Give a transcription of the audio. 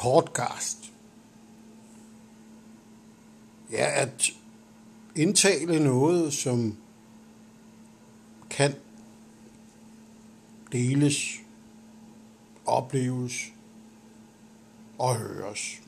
podcast ja, at indtale noget, som kan deles, opleves og høres.